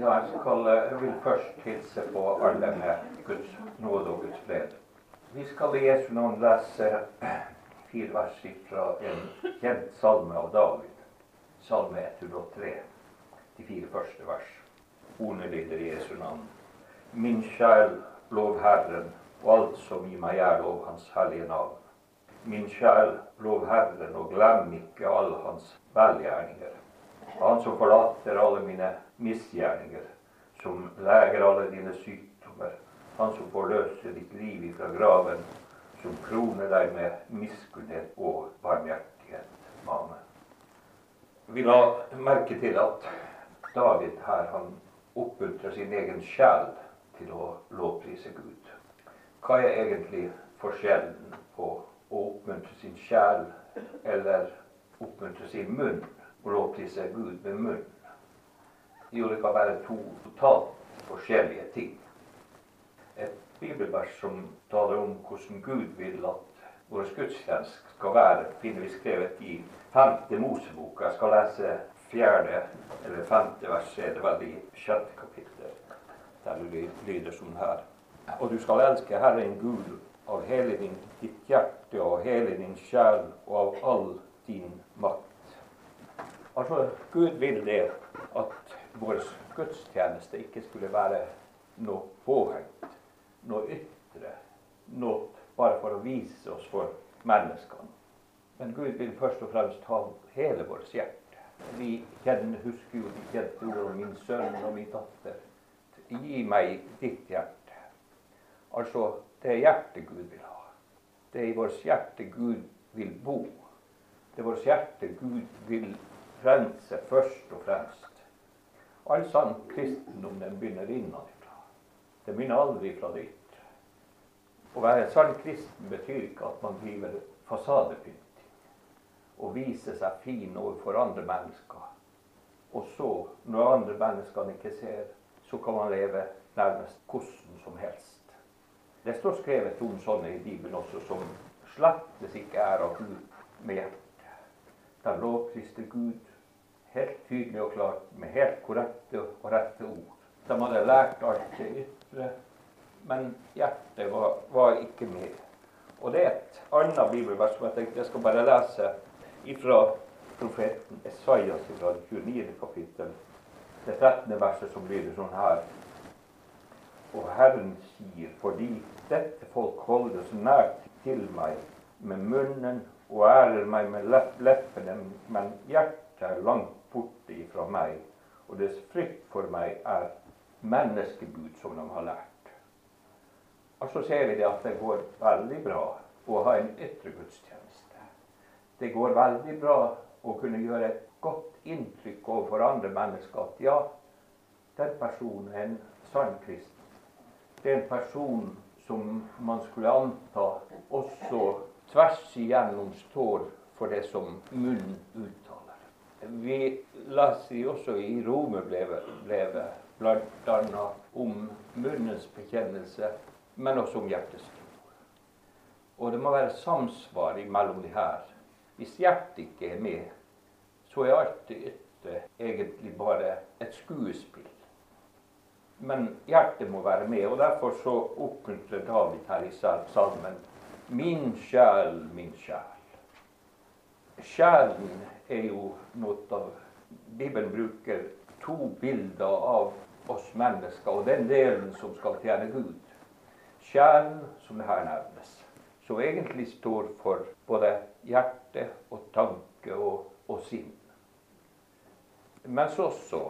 Ja, jeg, skal, jeg vil først hilse på alle med Guds nåde og Guds fred. Vi skal i Jesu navn lese fire vers fra en kjent salme av David. Salme 103, de fire første vers. Ordene lyder i Jesu navn. Min sjel, lov Herren, og alt som i meg er, lov Hans hellige navn. Min sjel, lov Herren, og glem ikke alle Hans velgjerninger. Han som forlater alle mine misgjerninger, som leger alle dine sykdommer. Han som forløser ditt liv ifra graven, som kroner deg med miskunnhet og barmhjertighet. Amen. Vi la merke til at David her han oppmuntrer sin egen sjel til å lovprise Gud. Hva er egentlig forskjellen på å oppmuntre sin sjel eller oppmuntre sin munn? og lovprise Gud med munnen. Jo, det kan være to totalt forskjellige ting. Et bibelvers som taler om hvordan Gud vil at vår gudstjeneste skal være, finner vi skrevet i femte Mosebok. Jeg skal lese fjerde eller femte vers, er det vel i sjette kapittel. Der det lyder som her. Og du skal elske Herren Gud av hele din, ditt hjerte og hele din sjel og av all din makt. Altså, Gud vil det at vår gudstjeneste ikke skulle være noe påhengt, noe ytre, noe bare for å vise oss for menneskene. Men Gud vil først og fremst ha hele vårt hjerte. Vi kjenner, husker jo de kjente ordene 'min sønn og min datter'. Gi meg ditt hjerte. Altså, det er hjertet Gud vil ha. Det er i vårt hjerte Gud vil bo. Det er vårt hjerte Gud vil frelse først og fremst. All sann kristendom den begynner innenfra. Den begynner aldri fra ytre. Å være sann kristen betyr ikke at man driver fasadepynting og viser seg fin overfor andre mennesker. Og så, når andre mennesker ikke ser, så kan man leve nærmest hvordan som helst. Det står skrevet om sånne i Bibelen også, som slettes ikke er av Gud med hjertet. Der lovpriste Gud helt tydelig og klart med helt korrekte og rette ord. De hadde lært alt det ytre, men hjertet var, var, ikke med. Og det er et annet bibelvers som jeg tenkte jeg skal bare lese ifra profeten Esaias fra det 29. kapittel, det 13. verset som lyder sånn her. Og Herren sier, fordi dette folk holder så nært til meg med munnen og ærer meg med leppene, men hjertet er langt borte ifra meg, og deres frykt for meg er menneskebud som de har lært. Og så ser vi det at det går veldig bra å ha en ytre gudstjeneste. Det går veldig bra å kunne gjøre et godt inntrykk overfor andre mennesker at ja, den personen er en sann kristen. Det er en person som man skulle anta også tvers igjennom står for det som munnen uttaler. Vi leser også i Romerbrevet bl.a. om munnens bekjennelse, men også om hjertets. Og det må være samsvar mellom de her. Hvis hjertet ikke er med, så er alt det ytre egentlig bare et skuespill. Men hjertet må være med, og derfor så oppmuntrer David her i salmen Min sjel, min sjel. Sjelen er jo noe av Bibelen bruker to bilder av oss mennesker og den delen som skal tjene Gud. Sjelen, som det her nevnes, som egentlig står for både hjerte og tanke og, og sinn. Men så, så,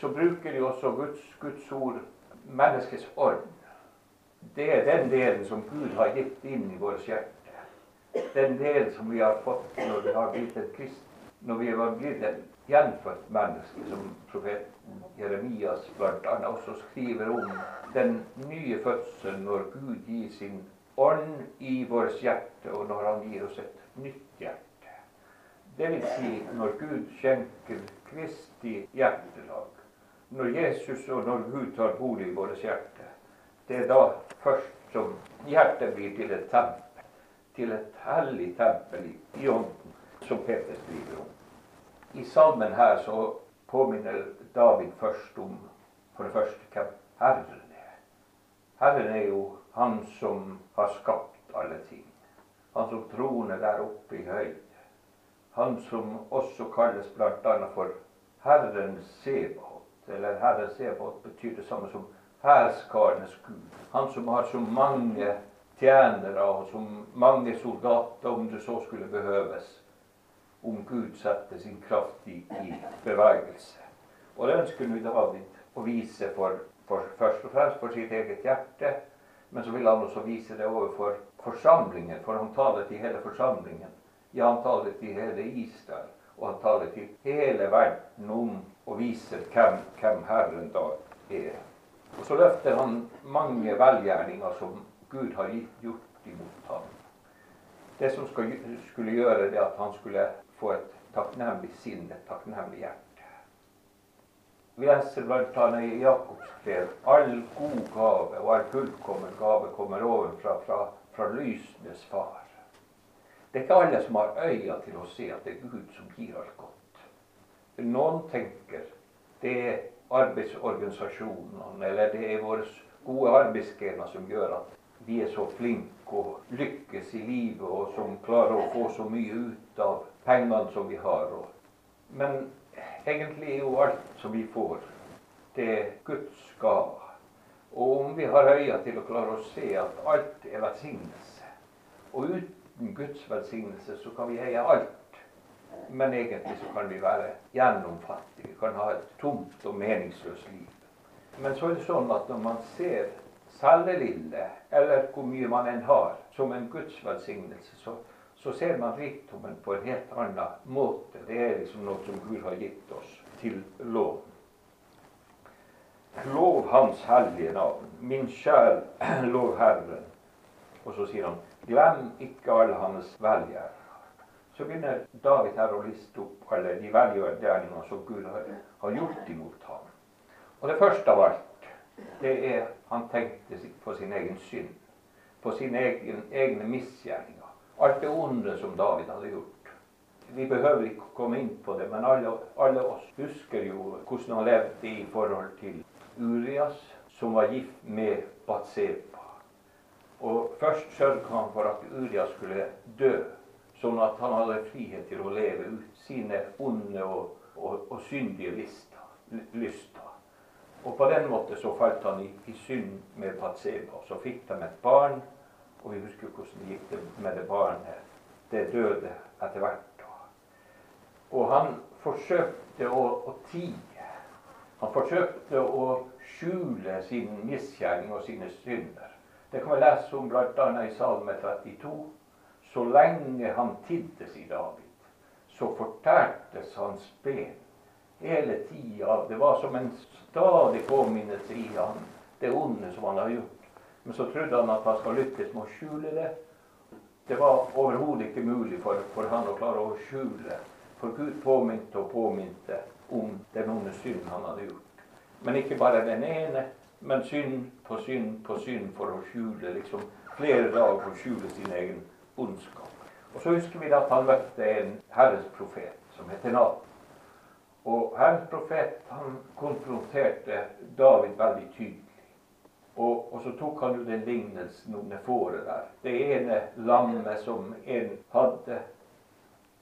så bruker de også Guds, Guds ord menneskets ånd. Det er den delen som Gud har gitt inn i vårt hjerte den del som vi har fått når vi har blitt et krist, når vi har blitt et gjenfødt menneske, som profeten Jeremias bl.a. også skriver om den nye fødselen når Gud gir sin ånd i vårt hjerte, og når han gir oss et nytt hjerte. Det vil si når Gud skjenker Kristi hjertelag. Når Jesus og når Gud tar bolig i vårt hjerte. Det er da først som hjertet blir til et tempel til et hellig tempel i ånden, som Peter skriver om. I salmen her så påminner David først om for det første hvem Herren er. Herren er jo Han som har skapt alle ting. Han som troner der oppe i høyde. Han som også kalles bl.a. for Herren Sebot. Eller Herren Sebot betyr det samme som hærskarenes Gud. Han som har så mange tjenere og som mange soldater, om det så skulle behøves, om Gud setter sin kraft i, i bevegelse. Og det ønsker nå David å vise for, for, først og fremst for sitt eget hjerte, men så vil han også vise det overfor forsamlingen, for han taler til hele forsamlingen. Ja, han taler til hele Israel, og han taler til hele verden om og viser hvem, hvem Herren da er. Og så løfter han mange velgjerninger som Gud har gjort imot ham. Det som skulle gjøre det at han skulle få et takknemlig sinn, et takknemlig hjerte. Vi leser bl.a. i Jakobs brev all god gave og all fullkommen gave kommer ovenfra fra, fra lysenes far. Det er ikke alle som har øyne til å se at det er Gud som gir alt godt. Noen tenker det er arbeidsorganisasjonene eller det er våre gode arbeidsgener som gjør at vi er så flinke og lykkes i livet, og som klarer å få så mye ut av pengene som vi har. Men egentlig er jo alt som vi får, det er Guds gave. Og om vi har øyne til å klare å se at alt er velsignelse, og uten Guds velsignelse så kan vi eie alt, men egentlig så kan vi være gjennomfattige, kan ha et tomt og meningsløst liv. Men så er det sånn at når man ser lille, eller hvor mye man enn har, som en Guds velsignelse, så, så ser man rikdommen på en helt annen måte. Det er liksom noe som Gud har gitt oss til lov. Lov Hans hellige navn. Min sjel, lov Herren. Og så sier han, glem ikke alle hans velgjerninger. Så begynner David her å liste opp alle de velgjørningene som Gud har, har gjort imot ham. Og det første av alt det er han tenkte på sin egen synd. På sine egen, egne misgjerninger. Alt det onde som David hadde gjort. Vi behøver ikke komme inn på det, men alle, alle oss husker jo hvordan han levde i forhold til Urias, som var gift med Batseba. Og først sørget han for at Urias skulle dø, sånn at han hadde frihet til å leve ut sine onde og, og, og syndige lyster. Og på den måten så falt han i, i synd med Batseba. Så fikk de et barn, og vi husker hvordan det gikk med det barnet. Det døde etter hvert. Og han forsøkte å, å tie. Han forsøkte å skjule sin misgjerning og sine synder. Det kan vi lese om bl.a. i Salme 32. Så lenge han tidde, sier David, så fortærtes hans ben hele tida. Det var som en stadig påminnet i han, det onde som han har gjort. Men så trodde han at han skal lykkes med å skjule det. Det var overhodet ikke mulig for, for, han å klare å skjule. For Gud påminte og påminte om den onde synd han hadde gjort. Men ikke bare den ene, men synd på synd på synd for å skjule liksom flere dager for å skjule sin egen ondskap. Og så husker vi at han møtte en Herres profet som heter Natan. Og Herrens profet han konfronterte David veldig tydelig. Og, og, så tok han jo den lignelsen om det fåret der. Det ene lammet som en hadde,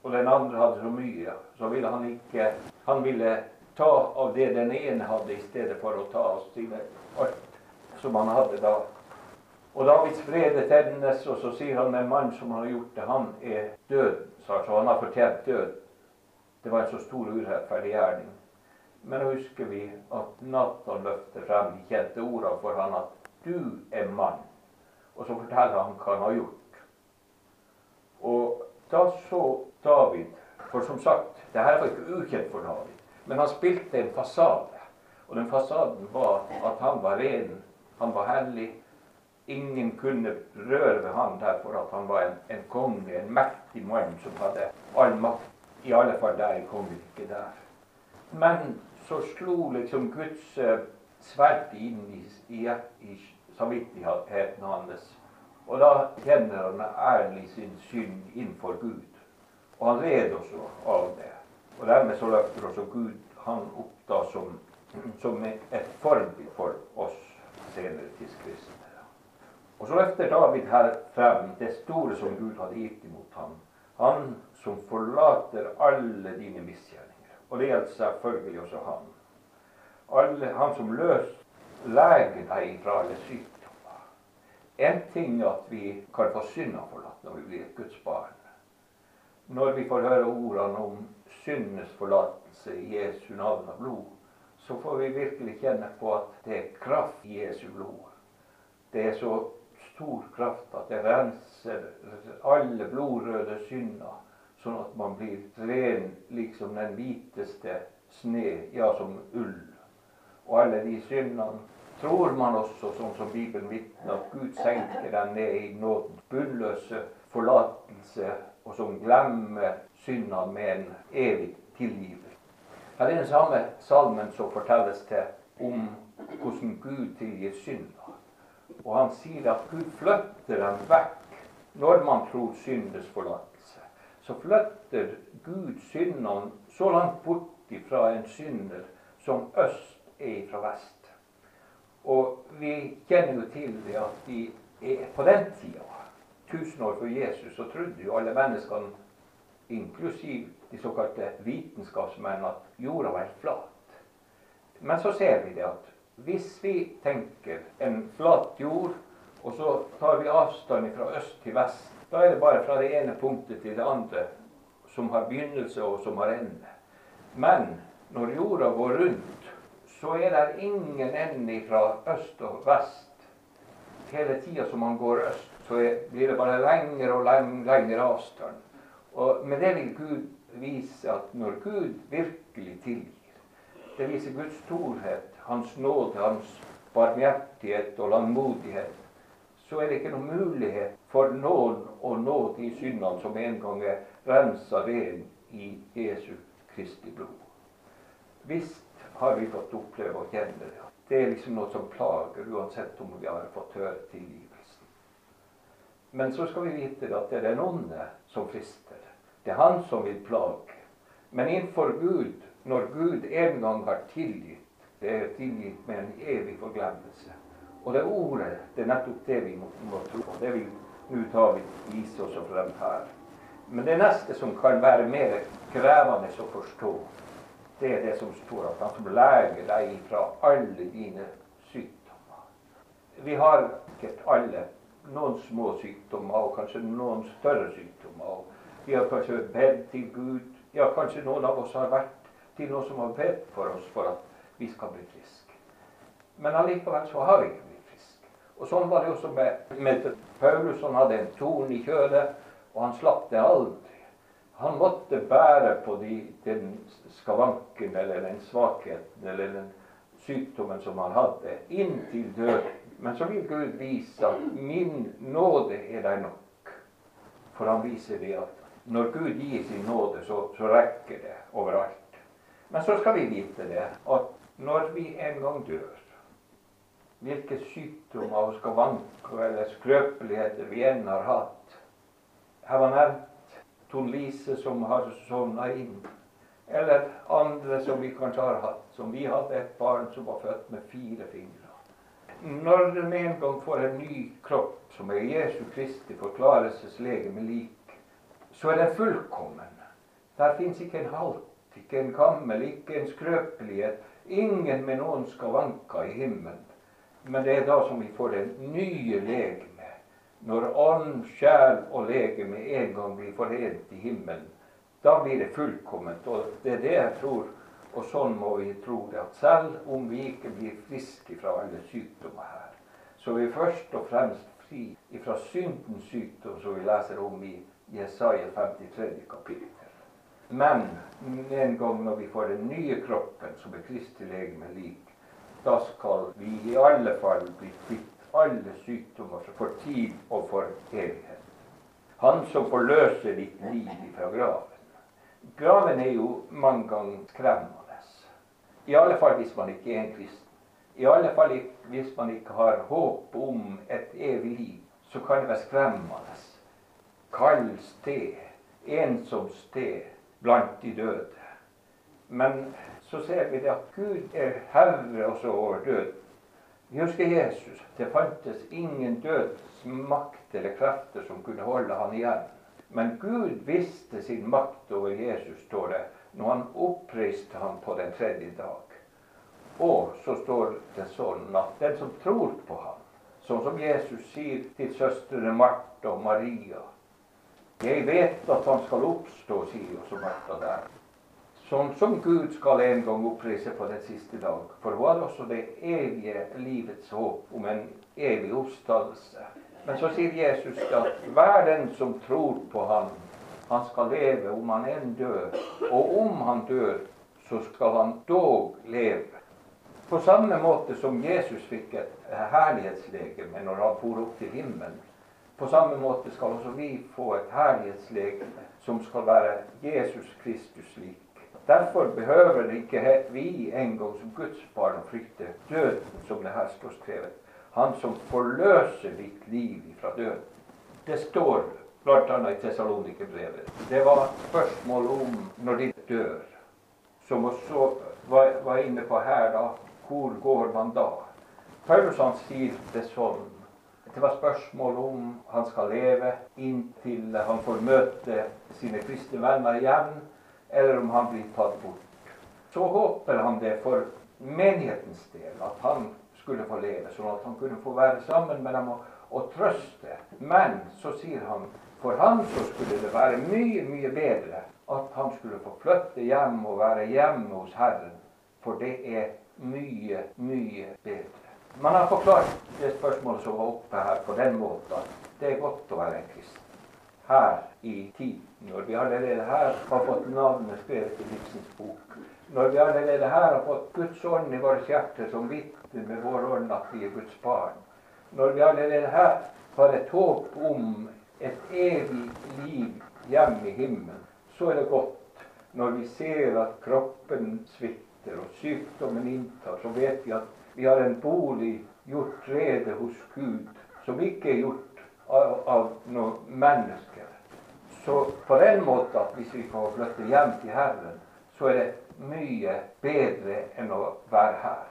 og den andre hadde så mye. Så ville han ikke Han ville ta av det den ene hadde, i stedet for å ta av sine alt som han hadde da. Og Davids vrede tennes, og så sier han en mann som har gjort det, han er død. Så han har fortjent død. Det var en så stor urettferdig gjerning. Men nå husker vi at Nathan løfter frem de kjente ordene for han at 'du er mann'. Og så forteller han hva han har gjort. Og da så David For som sagt, det her var ikke ukjent for David. Men han spilte en fasade. Og den fasaden var at han var ren, han var hellig. Ingen kunne røre ved han derfor at han var en, en konge, en mektig mann som hadde all makt i alle fall der kom ikke der. Men så slo liksom Guds uh, sverd inn i, i, i samvittigheten hans. Og da kjenner han ærlig sin synd innenfor Gud. Og han red også av det. Og dermed så løfter også Gud han opp da som, som et forbilde for oss senere tidskristne. Og så løfter David her frem det store som Gud hadde gitt imot ham. Han som forlater alle dine misgjerninger. Og det gjelder selvfølgelig også han. Alle, han som løst leger deg fra alle sykdommer. En ting er at vi kan få synda forlatt når vi blir et Guds barn. Når vi får høre ordene om syndenes forlatelse i Jesu navn og blod, så får vi virkelig kjenne på at det er kraft i Jesu blod. Det er så stor kraft at det renser alle blodrøde synder, sånn at man blir ren liksom den hviteste sne, ja, som ull. Og alle de syndene tror man også, sånn som Bibelen vitner, at Gud senker dem ned i nåden. Bunnløse forlatelse, og som glemmer syndene med en evig tilgivelse. Her er den samme salmen som fortelles til om hvordan Gud tilgir synder. Og han sier at Gud flytter dem vekk når man tror syndes forlatelse. Så flytter Gud syndene så langt bort fra en synder som øst er fra vest. Og vi kjenner jo til det at vi er på den tida, tusen år før Jesus, så trodde jo alle menneskene, inklusiv de såkalte vitenskapsmenn, at jorda var flat. Men så ser vi det at hvis vi tenker en flat jord, og så tar vi avstand fra øst til vest, da er det bare fra det ene punktet til det andre som har begynnelse og som har ende. Men når jorda går rundt, så er det ingen ende fra øst og vest. Hele tida som man går øst, så blir det bare lengre og lengre avstand. Og med det vil Gud vise at når Gud virkelig tilgir, det viser Guds storhet hans nåde, hans barmhjertighet og langmodighet, så er det ikke noen mulighet for noen og nå de syndene som en gang er rensa ren i Jesu Kristi blod. Visst har vi fått oppleve og kjenne det. Det er liksom noe som plager, uansett om vi har fått høre tilgivelsen. Men så skal vi vite at det er den onde som frister. Det er han som vil plage. Men innenfor Gud, når Gud en gang har tilgitt, det er tilgitt med en evig forglemmelse. Og det ordet, det er nettopp det vi må, må tro på. Det vil nå tar vi vise oss frem her. Men det neste som kan være mer krevende å forstå, det er det som står at han som leger deg fra alle dine sykdommer. Vi har sikkert alle noen små sykdommer, og kanskje noen større sykdommer. Vi har kanskje bedt til Gud. Ja, kanskje noen av oss har vært til noen som har bedt for oss for at vi skal bli friske. Men allikevel så har vi ikke. Og sånn var det også med, med Paulus. Han hadde en torn i kjødet, og han slapp det aldri. Han måtte bære på de, den skavanken eller den svakheten eller den sykdommen som han hadde, inntil døden. Men så vil Gud vise at 'min nåde er deg nok'. For han viser det at når Gud gir sin nåde, så, så rekker det overalt. Men så skal vi vite det at når vi en gang dør, hvilke sykdommer og skavanker eller skrøpeligheter vi enn har hatt Her var nevnt Ton Lise som har sovna inn. Eller andre som vi kanskje har hatt. Som vi hadde et barn som var født med fire fingre. Når den en gang får en ny kropp, som er Jesu Kristi forklarelseslegeme lik, så er den fullkommen. Der fins ikke en halt, ikke en gammel, ikke en skrøpelighet, Ingen med noen skavanker i himmelen. Men det er da som vi får det nye legeme. Når ånd, sjel og legeme en gang blir forent i himmelen. Da blir det fullkomment. Og det er det jeg tror. Og sånn må vi tro det. At selv om vi ikke blir friske fra alle sykdommer her, så er vi først og fremst fri fra syndens sykdom, som vi leser om i Jesaja 53. kapittel. Men en gang når vi får den nye kroppen, som er Kristi legeme lik, da skal vi i alle fall bli kvitt alle sykdommer for tid og for evighet. Han som forløser ditt liv fra graven. Graven er jo mange ganger skremmende. I alle fall hvis man ikke er en kristen. I alle fall hvis man ikke har håp om et evig liv, så kan det være skremmende. Kald sted, ensomt sted blant de døde. Men så ser vi det at Gud er herre også over døden. Vi husker Jesus. Det fantes ingen døds makt eller krefter som kunne holde han igjen. Men Gud visste sin makt over Jesus, står det, når han oppreiste ham på den tredje dag. Og så står det sånn at den som tror på ham, sånn som Jesus sier til søstrene Martha og Maria Jeg vet at han skal oppstå, sier også Martha der. Sånn som Gud skal en gang opprise på den siste dag. For hadde også det evige livets håp om en evig oppstandelse. Men så sier Jesus at hver den som tror på ham, han skal leve om han enn dør. Og om han dør, så skal han dog leve. På samme måte som Jesus fikk et herlighetslegeme når han for opp til himmelen, på samme måte skal også vi få et herlighetslegeme som skal være Jesus Kristus lik. Derfor behøver ikke vi engang som Guds barn å frykte døden, som det her står skrevet. Han som forløser ditt liv fra døden. Det står bl.a. i Tessalonikerbrevet. Det var spørsmål om når de dør, som også var, var inne på her, da hvor går man da? Paulus han sier det sånn. Det var spørsmål om han skal leve inntil han får møte sine kristne venner igjen, eller om han blir tatt bort. Så håper han det for menighetens del, at han skulle få leve, sånn at han kunne få være sammen med dem og, og trøste. Men så sier han for han så skulle det være mye, mye bedre at han skulle få flytte hjem og være hjemme hos Herren. For det er mye, mye bedre. Man har forklart det spørsmålet som var oppe her, på den måten at det er godt å være en kristen. Her i tiden, når vi allerede her har fått navnet skrevet i livsens bok. Når vi allerede her har fått Guds ånd i våre hjerter som vitner med vår ånd at vi er Guds barn. Når vi allerede her har et håp om et evig liv hjemme i himmelen, så er det godt når vi ser at kroppen svikter og sykdommen inntar, så vet vi at vi har en bolig gjort rede hos Gud, som ikke er gjort av, av noen mennesker. Så på den måten at hvis vi får flytte hjem til Herren, så er det mye bedre enn å være her.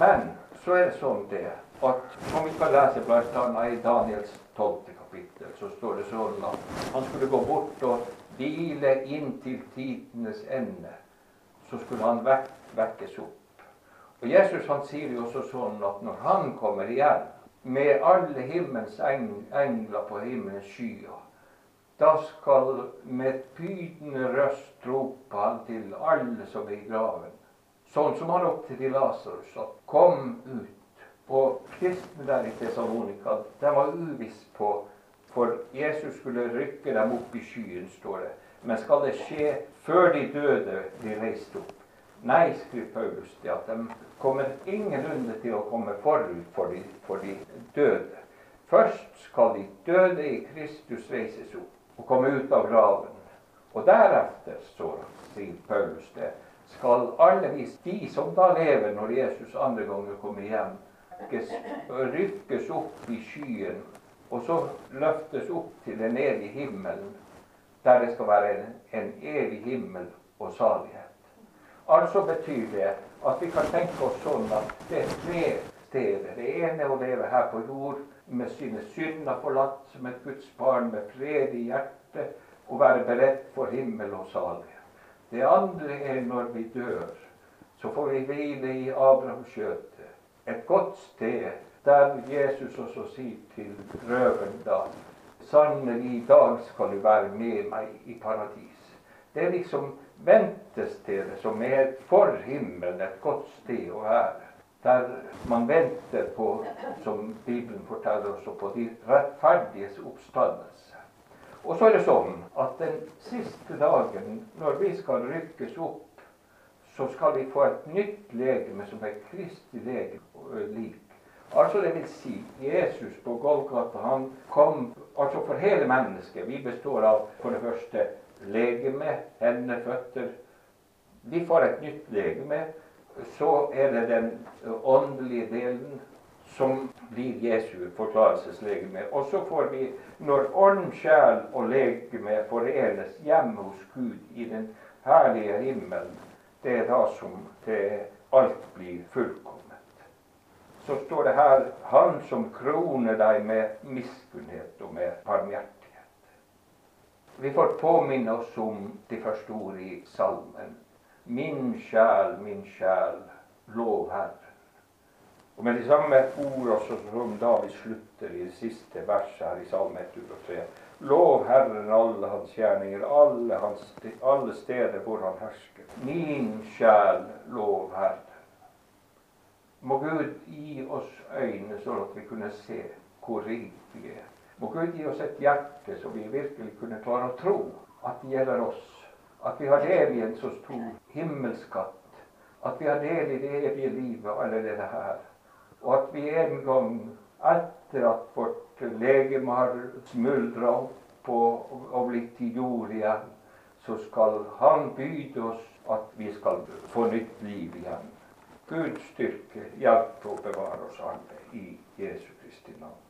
Men så er det sånn det at om vi kan lese bl.a. i Daniels 12. kapittel, så står det sånn at han skulle gå bort og hvile inntil tidenes ende så skulle han vek vekkes opp. Og Jesus han sier jo også sånn at når han kommer igjen med alle himmelens engler på himmelens skyer, da skal med pydende røst rope han til alle som er i graven. Sånn som han ropte til Lasarus, at kom ut. Og kristne der i Tessalonika, de var uvisst på For Jesus skulle rykke dem opp i skyen, står det. Men skal det skje før de døde blir reist opp? Nei, skriver Paulus, det at de kommer ingenlunde til å komme forut for de, for de døde. Først skal de døde i Kristus reises opp og komme ut av graven. Og deretter, så sier Paulus det, skal alle vis, de som da lever når Jesus andre ganger kommer hjem, rykkes opp i skyen og så løftes opp til den evige himmelen der det skal være en, en evig himmel og salighet. Altså betyr det at vi kan tenke oss sånn at det er tre steder. Det ene er å leve her på jord med sine synder forlatt som et Guds barn med fred i hjertet og være beredt for himmel og salighet. Det andre er når vi dør. Så får vi hvile i Abrahamsskjøtet. Et godt sted der Jesus også sier til røveren da Sannelig, i dag skal du være med meg i paradis. Det er liksom ventestedet som er for himmelen, et godt sted å være. Der man venter på, som Bibelen forteller også, på de rettferdiges oppstandelse. Og så er det sånn at den siste dagen, når vi skal rykkes opp, så skal vi få et nytt legeme som er Kristi lik. Altså det vil si, Jesus på Golgata han kom altså for hele mennesket. Vi består av for det første legeme, hender, føtter. Vi får et nytt legeme. Så er det den åndelige delen som blir Jesu forklarelseslegeme. Og så får vi, når ånd, sjel og legeme forenes hjemme hos Gud i den herlige himmelen, det er da som det alt blir fullkomment. Så står det her Han som kroner deg med miskunnhet og med barmhjertighet. Vi får påminne oss om de første ord i salmen. Min sjel, min sjel, lov Herren. Og med de samme ord også som da vi slutter i det siste verset her i Salme 103. Lov Herren alle hans gjerninger, alle, hans, alle steder hvor han hersker. Min sjel, lov Herren. Må Gud gi oss øyne sånn at vi kunne se hvor rike vi er. Må Gud gi oss et hjerte så vi virkelig kunne klare å tro at det gjelder oss. At vi har del i en så stor himmelskatt. At vi har del i det evige livet allerede her og at vi en gang etter at vårt legeme har smuldra opp og, og blitt til jord igjen, så skal Han byde oss at vi skal få nytt liv igjen. Guds styrke hjelpe og bevare oss alle i Jesu Kristi navn.